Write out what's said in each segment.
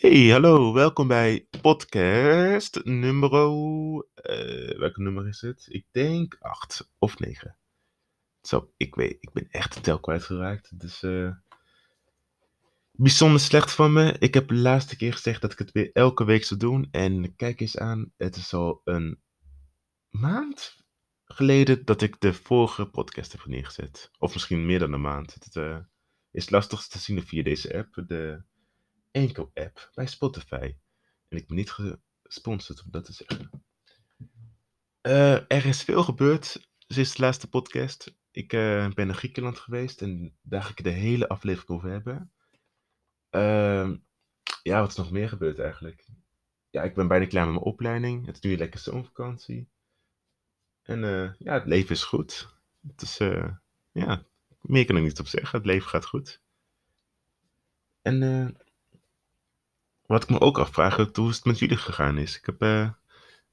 Hey, hallo, welkom bij podcast nummer. eh, welke nummer is het? Ik denk 8 of 9. Zo, ik weet, ik ben echt de tel kwijtgeraakt. Eh, bijzonder slecht van me. Ik heb de laatste keer gezegd dat ik het weer elke week zou doen. En kijk eens aan, het is al een maand geleden dat ik de vorige podcast heb neergezet. Of misschien meer dan een maand. Het eh, is lastig te zien via deze app. De Enkel-app bij Spotify. En ik ben niet gesponsord om dat te zeggen. Eh, er is veel gebeurd sinds de laatste podcast. Ik eh, ben naar Griekenland geweest en daar ga ik de hele aflevering over hebben. Ehm, ja, wat is nog meer gebeurd eigenlijk? Ja, ik ben bijna klaar met mijn opleiding. Het is nu lekker zomervakantie. En eh, ja, het leven is goed. Het is, ja, meer kan ik niet op zeggen. Het leven gaat goed. En wat ik me ook afvraag, hoe het met jullie gegaan is. Ik heb uh,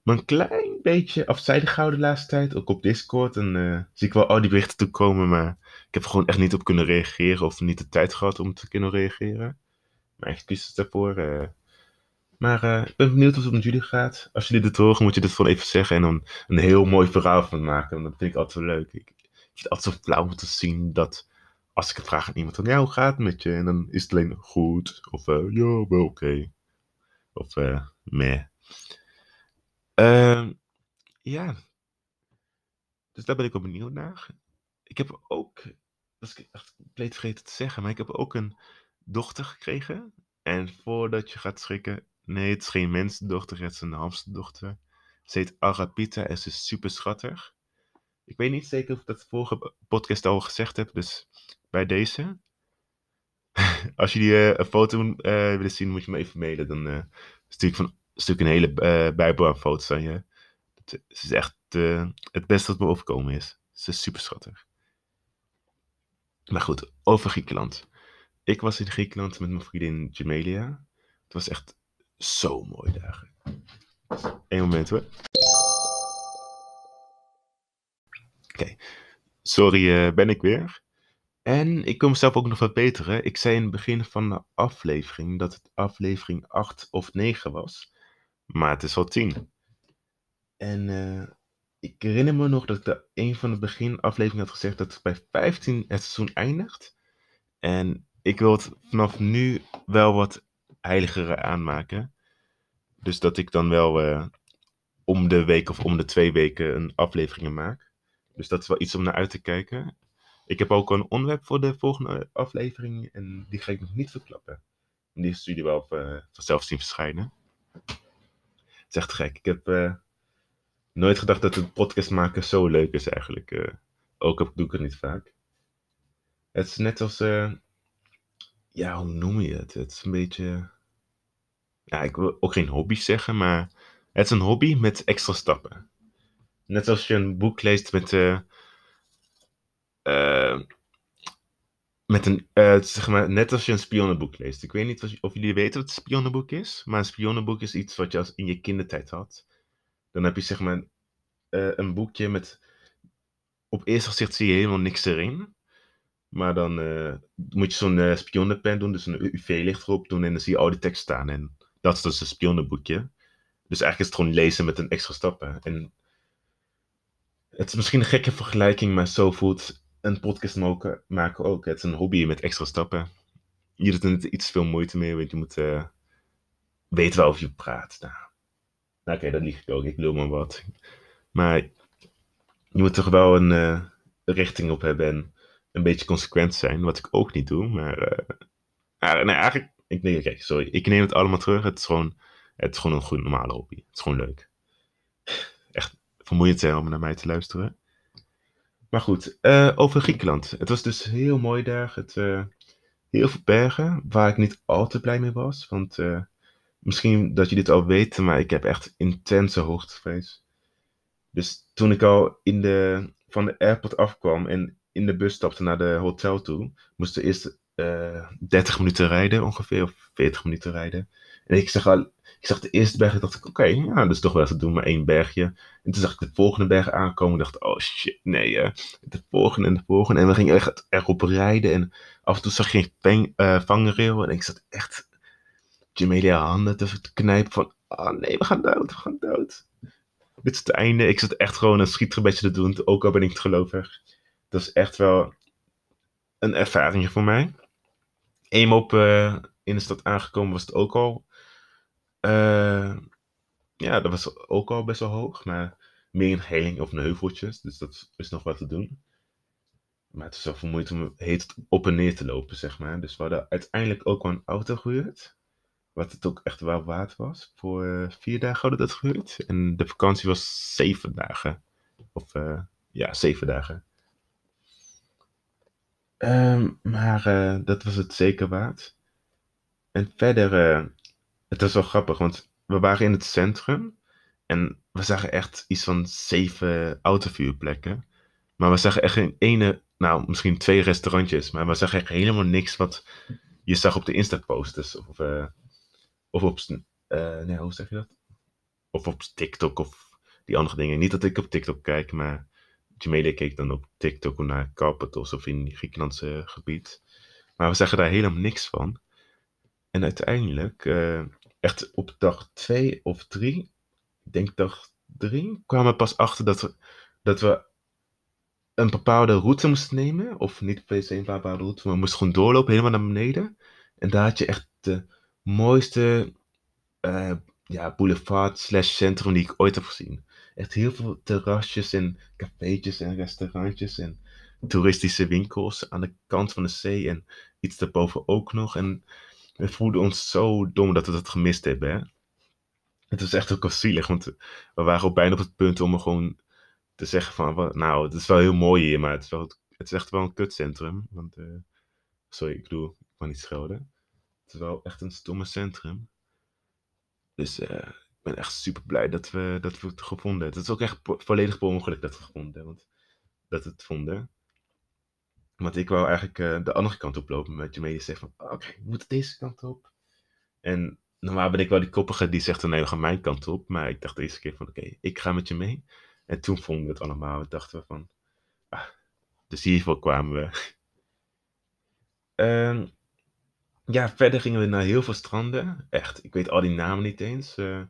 me een klein beetje afzijdig gehouden de laatste tijd, ook op Discord. En uh, zie ik wel al die berichten toekomen, maar ik heb er gewoon echt niet op kunnen reageren of niet de tijd gehad om te kunnen reageren. Mijn excuses daarvoor. Uh, maar ik ben benieuwd hoe het met jullie gaat. Als jullie dit horen, moet je dit gewoon even zeggen en dan een heel mooi verhaal van maken. Want dat vind ik altijd wel leuk. Ik, ik vind het altijd zo flauw om te zien dat als ik het vraag aan iemand, dan ja, hoe gaat het met je? En dan is het alleen goed, of uh, ja, wel oké. Of uh, meh. Uh, ja. Dus daar ben ik wel benieuwd naar. Ik heb ook, dat is echt compleet vergeten te zeggen, maar ik heb ook een dochter gekregen. En voordat je gaat schrikken, nee, het is geen mensendochter, het is een hamsterdochter. Ze heet Arapita en ze is super schattig. Ik weet niet zeker of ik dat vorige podcast al gezegd heb, dus bij deze. Als jullie uh, een foto uh, willen zien, moet je me even mailen. Dan uh, stuur ik van stuk een hele bijbel aan foto's aan je. Het, is echt het beste wat me overkomen is. Ze is super schattig. Maar goed, over Griekenland. Ik was in Griekenland met mijn vriendin Jamelia. Het was echt zo mooi dagen. Eén moment hoor. Oké, sorry, ben ik weer. En ik kon mezelf ook nog verbeteren. Ik zei in het begin van de aflevering dat het aflevering 8 of 9 was. Maar het is al 10. En uh, ik herinner me nog dat ik een van de beginafleveringen had gezegd dat het bij 15 het seizoen eindigt. En ik wil het vanaf nu wel wat heiliger aanmaken. Dus dat ik dan wel uh, om de week of om de twee weken een aflevering maak. Dus dat is wel iets om naar uit te kijken. Ik heb ook een onderwerp voor de volgende aflevering en die ga ik nog niet verklappen. Die zullen jullie wel uh, vanzelf zien verschijnen. Het is echt gek. Ik heb uh, nooit gedacht dat het podcast maken zo leuk is eigenlijk. Uh, ook doe ik het niet vaak. Het is net als, ja, hoe noem je het? Het is een beetje, ja, ik wil ook geen hobby zeggen, maar het is een hobby met extra stappen. Net als je een boek leest met uh, met een, uh, zeg maar, net als je een spionnenboek leest. Ik weet niet of jullie weten wat een spionnenboek is, maar een spionnenboek is iets wat je als in je kindertijd had. Dan heb je zeg maar uh, een boekje met, op eerste gezicht zie je helemaal niks erin. Maar dan moet je zo'n spionnenpen doen, dus een UV-licht erop doen en dan zie je al die tekst staan. En dat is dus een spionnenboekje. Dus eigenlijk is het gewoon lezen met een extra stappen. En het is misschien een gekke vergelijking, maar zo voelt een podcast maken ook. Het is een hobby met extra stappen. Je doet er iets veel moeite mee, want je moet uh, weten waarover je praat. Nou, nou oké, dat lieg ik ook. Ik wil maar wat. Maar je moet toch wel een uh, richting op hebben en een beetje consequent zijn. Wat ik ook niet doe, maar... Uh, nee, eigenlijk... Ik sorry. Ik neem het allemaal terug. Het is gewoon, het is gewoon een goed normale hobby. Het is gewoon leuk. Echt vermoeiend zijn om naar mij te luisteren. Maar goed, uh, over Griekenland. Het was dus heel mooi daar. Het, uh, heel veel bergen, waar ik niet al te blij mee was. Want uh, misschien dat jullie het al weten, maar ik heb echt intense hoogtevrees. Dus toen ik al in de, van de airport afkwam en in de bus stapte naar de hotel toe, moesten we eerst 30 minuten rijden ongeveer, of 40 minuten rijden. En ik zag, ik zag de eerste berg en dacht ik, oké, ja, dat is toch wel te doen, maar één bergje. En toen zag ik de volgende berg aankomen en dacht oh shit, nee, de volgende en de volgende. En we gingen echt erop rijden en af en toe zag je geen uh, vangrail en ik zat echt Jamelia handen te knijpen van, oh nee, we gaan dood, we gaan dood. Dit is het einde. Ik zat echt gewoon een schietgebedje te doen, ook al ben ik het gelovig. Dat is echt wel een ervaring voor mij. Eenmaal op uh, in de stad aangekomen was het ook al. Uh, ja, dat was ook al best wel hoog, maar meer een heiling of een heuveltjes. Dus dat is nog wat te doen. Maar het is wel vermoeiend om heet op en neer te lopen, zeg maar. Dus we hadden uiteindelijk ook wel een auto gehuurd. Wat het ook echt wel waard was. Voor uh, vier dagen hadden we dat gehuurd. En de vakantie was zeven dagen. Of uh, ja, zeven dagen. Um, maar dat was het zeker waard. En verder, het was wel grappig, want we waren in het centrum. En we zagen echt iets van zeven autovuurplekken. Maar we zagen echt geen ene, nou misschien twee restaurantjes. Maar we zagen echt helemaal niks wat je zag op de Insta-posters. Of, uh, of op, nee, hoe zeg je dat? Of op TikTok of die andere dingen. Niet dat ik op TikTok kijk, maar Jamelia keek dan op TikTok naar Carpathos of in Griekenlandse gebied. Maar we zagen daar helemaal niks van. En uiteindelijk, uh, echt op dag twee of drie, ik denk dag drie, kwamen we pas achter dat we, dat we een bepaalde route moesten nemen. Of niet per een bepaalde route, maar we moesten gewoon doorlopen helemaal naar beneden. En daar had je echt de mooiste uh, ja, boulevard slash centrum die ik ooit heb gezien. Echt heel veel terrasjes en cafeetjes en restaurantjes en toeristische winkels aan de kant van de zee en iets daarboven ook nog. En we voelden ons zo dom dat we dat gemist hebben. Hè? Het was echt ook wel zielig, want we waren ook bijna op het punt om gewoon te zeggen van, nou, het is wel heel mooi hier, maar het is, wel, het is echt wel een kutcentrum. Want, uh, sorry, ik bedoel, ik kan niet schelden. Het is wel echt een stomme centrum. Dus uh, ik ben echt super blij dat we, dat we het gevonden hebben. Het is ook echt volledig per ongeluk dat we het gevonden hebben. Dat we het vonden. Want ik wou eigenlijk uh, de andere kant op lopen. Met je mee zegt van, oké, okay, we moeten deze kant op. En normaal ben ik wel die koppige die zegt, nee, we gaan mijn kant op. Maar ik dacht deze keer van, oké, ik ga met je mee. En toen vonden we het allemaal. We dachten van, ah, dus hiervoor kwamen we. um, ja, verder gingen we naar heel veel stranden. Echt, ik weet al die namen niet eens. Uh,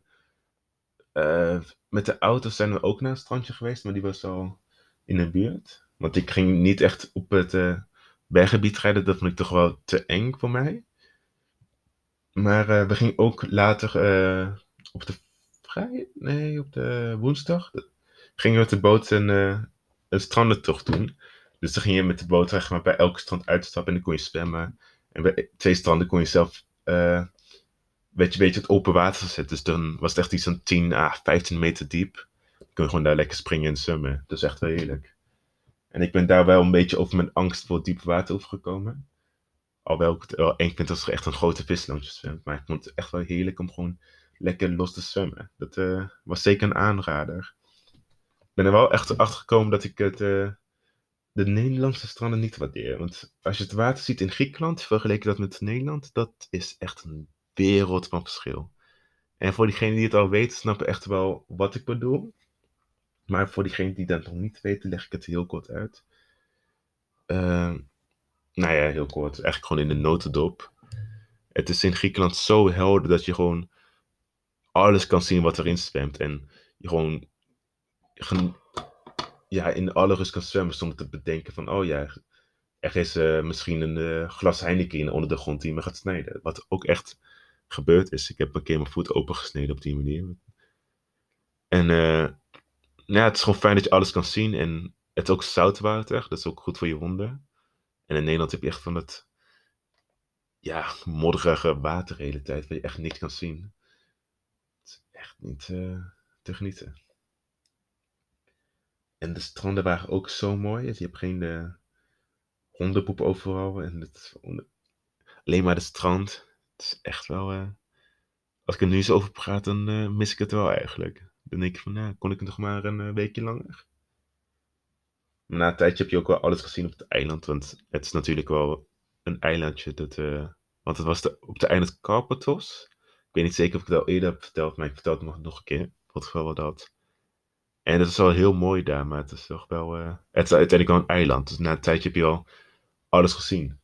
uh, met de auto's zijn we ook naar een strandje geweest, maar die was al in de buurt. Want ik ging niet echt op het uh, berggebied rijden, dat vond ik toch wel te eng voor mij. Maar we gingen ook later op de vrij, nee, op de woensdag gingen we met de boot een, een strandentocht doen. Dus dan ging je met de boot zeg maar, bij elke strand uitstappen en dan kon je zwemmen. En bij twee stranden kon je zelf uh, weet je, het open water zetten. Dus dan was het echt iets van 10 à 15 meter diep. Dan kun je gewoon daar lekker springen en zwemmen. Dat is echt wel heerlijk. En ik ben daar wel een beetje over mijn angst voor diep water overgekomen. Alhoewel ik het wel eng vind als er echt een grote vis langs zwemt. Maar ik vond het echt wel heerlijk om gewoon lekker los te zwemmen. Dat uh, was zeker een aanrader. Ik ben er wel echt achter gekomen dat ik het... Uh, de Nederlandse stranden niet waarderen. Want als je het water ziet in Griekenland, vergeleken dat met Nederland, dat is echt een wereld van verschil. En voor diegenen die het al weten, snappen echt wel wat ik bedoel. Maar voor diegenen die dat nog niet weten, leg ik het heel kort uit. Uh, nou ja, heel kort. Eigenlijk gewoon in de notendop. Het is in Griekenland zo helder dat je gewoon alles kan zien wat erin zwemt. En je gewoon ja, in alle rust kan zwemmen zonder te bedenken van, oh ja, er is uh, misschien een uh, glas Heineken onder de grond die me gaat snijden. Wat ook echt gebeurd is. Ik heb een keer mijn voet opengesneden op die manier. En uh, ja, het is gewoon fijn dat je alles kan zien. En het is ook zoutwater, dat is ook goed voor je wonden. En in Nederland heb je echt van dat, ja, modderige water de hele tijd, waar je echt niks kan zien. Het is echt niet te genieten. En de stranden waren ook zo mooi. Dus je hebt geen uh, hondenpoep overal. En het, alleen maar de strand. Het is echt wel. Uh, als ik er nu zo over praat, dan mis ik het wel eigenlijk. Dan denk ik van, nou, kon ik nog maar een weekje langer? Maar na een tijdje heb je ook wel alles gezien op het eiland. Want het is natuurlijk wel een eilandje. Dat, want het was de, op de eiland Carpathos. Ik weet niet zeker of ik het al eerder heb verteld, maar ik vertel het nog, een keer. Het geval dat. En het is wel heel mooi daar, maar het is toch wel. Uh, het is uiteindelijk wel een eiland. Dus na een tijdje heb je al alles gezien.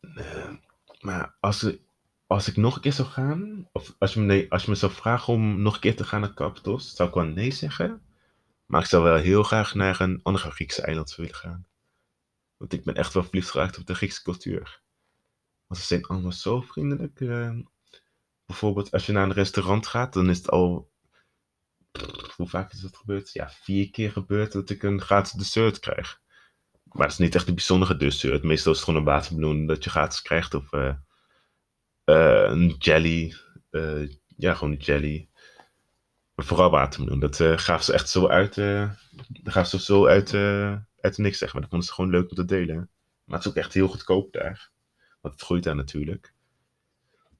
Uh, Maar als, als ik nog een keer zou gaan, of als je, me, als je me zou vragen om nog een keer te gaan naar Capitals, zou ik wel nee zeggen. Maar ik zou wel heel graag naar een andere Griekse eiland willen gaan. Want ik ben echt wel verliefd geraakt op de Griekse cultuur. Want ze zijn allemaal zo vriendelijk. eh. bijvoorbeeld als je naar een restaurant gaat, dan is het al... Hoe vaak is dat gebeurd? Ja, vier keer gebeurd dat ik een gratis dessert krijg. Maar het is niet echt een bijzondere dessert. Meestal is het gewoon een waterbloem dat je gratis krijgt. Of eh, een jelly. eh, ja, gewoon een jelly. Vooral watermeloen. Dat eh gaven ze echt zo uit. eh dat gaven ze zo uit, eh uit niks, zeg maar. Dat vonden ze gewoon leuk om te delen. Maar het is ook echt heel goedkoop daar. Want het groeit daar natuurlijk.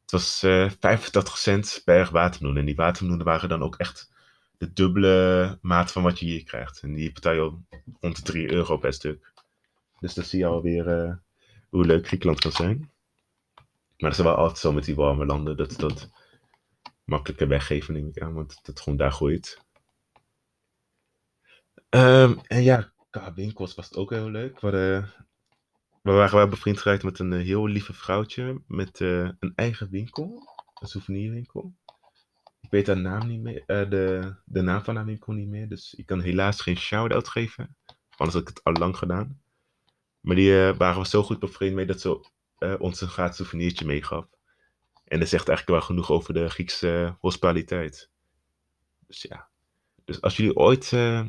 Het was eh 85 cent per watermeloen. En die watermeloenen waren dan ook echt de dubbele maat van wat je hier krijgt. En die betaal je al rond de 3 euro per stuk. Dus dan zie je alweer eh, hoe leuk Griekenland kan zijn. Maar dat is wel altijd zo met die warme landen. Dat dat makkelijker weggeven, neem ik aan. Want dat gewoon daar groeit. Ehm, en ja, qua winkels was het ook heel leuk. We, we waren wel bevriend geraakt met een eh, heel lieve vrouwtje. Met eh, een eigen winkel. Een souvenirwinkel. Ik weet haar naam niet meer. eh, de, de naam van haar winkel niet meer. Dus ik kan helaas geen shout-out geven. Anders had ik het al lang gedaan. Maar die waren we zo goed bevriend mee dat ze eh, ons een gratis souvenirtje meegaf. En dat zegt eigenlijk wel genoeg over de Griekse eh, hospitaliteit. Dus ja. Dus als jullie ooit eh,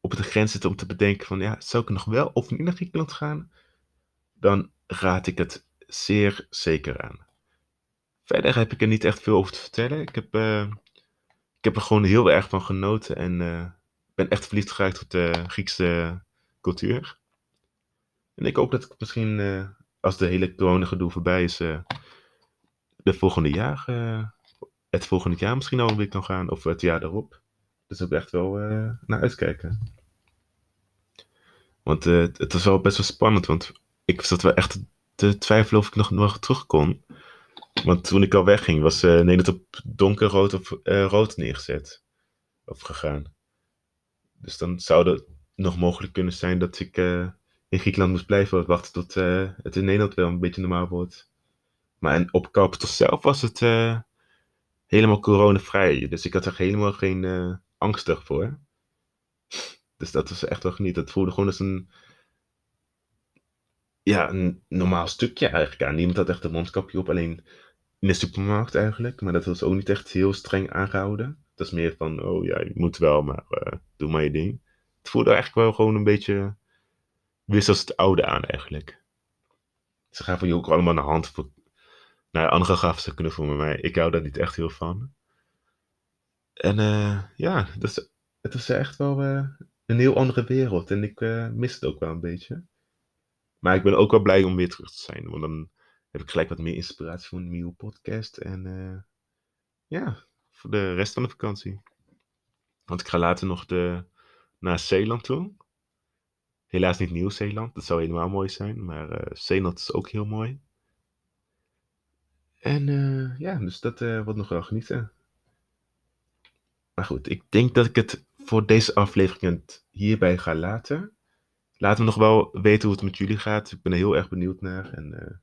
op de grens zitten om te bedenken van ja, zou ik nog wel of niet naar Griekenland gaan? Dan raad ik het zeer zeker aan. Verder heb ik er niet echt veel over te vertellen. Ik heb, ik heb er gewoon heel erg van genoten en eh, ben echt verliefd geraakt op de Griekse cultuur. En ik hoop dat ik misschien, als de hele corona-gedoe voorbij is, eh, de volgende jaar, eh, het volgende jaar misschien al weer kan gaan, of het jaar daarop. Dus ik echt wel eh, naar uitkijken. Want het was wel best wel spannend, want ik zat wel echt te twijfelen of ik nog, nog terug kon. Want toen ik al wegging, was Nederland op donkerrood of rood neergezet. Of gegaan. Dus dan zou het nog mogelijk kunnen zijn dat ik in Griekenland moest blijven wachten tot eh, het in Nederland wel een beetje normaal wordt. Maar en op Carpathos zelf was het eh, helemaal coronavrij. Dus ik had er helemaal geen eh, angstig voor. Dus dat was echt wel genieten. Het voelde gewoon als een, ja, een normaal stukje eigenlijk. Niemand had echt een mondkapje op, alleen in de supermarkt eigenlijk. Maar dat was ook niet echt heel streng aangehouden. Het was meer van, oh ja, je moet wel, maar doe maar je ding. Het voelde eigenlijk wel gewoon een beetje weer zoals het oude aan eigenlijk. Ze gaven je ook allemaal een hand voor... Nou, anderen gaven ze knuffel met mij. Ik hou daar niet echt heel van. En eh, ja, dus, het was echt wel eh, een heel andere wereld. En ik eh, mis het ook wel een beetje. Maar ik ben ook wel blij om weer terug te zijn. Want dan heb ik gelijk wat meer inspiratie voor een nieuwe podcast. En ja, voor de rest van de vakantie. Want ik ga later nog de, naar Zeeland toe. Helaas niet Nieuw-Zeeland. Dat zou helemaal mooi zijn. Maar eh, Zeeland is ook heel mooi. En eh, ja, dus dat eh, wordt nog wel genieten. Maar goed, ik denk dat ik het voor deze aflevering hierbij ga laten. Laat me nog wel weten hoe het met jullie gaat. Ik ben er heel erg benieuwd naar. En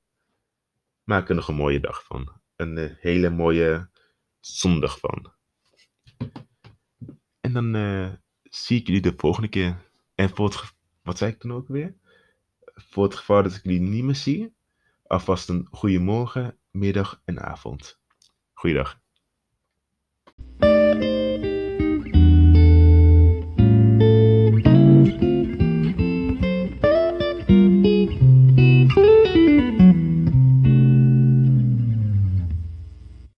maak er nog een mooie dag van. Een hele mooie zondag van. En dan zie ik jullie de volgende keer. En voor het wat zei ik toen ook weer? Voor het geval dat ik jullie niet meer zie, alvast een goede morgen, middag en avond. Goeiedag.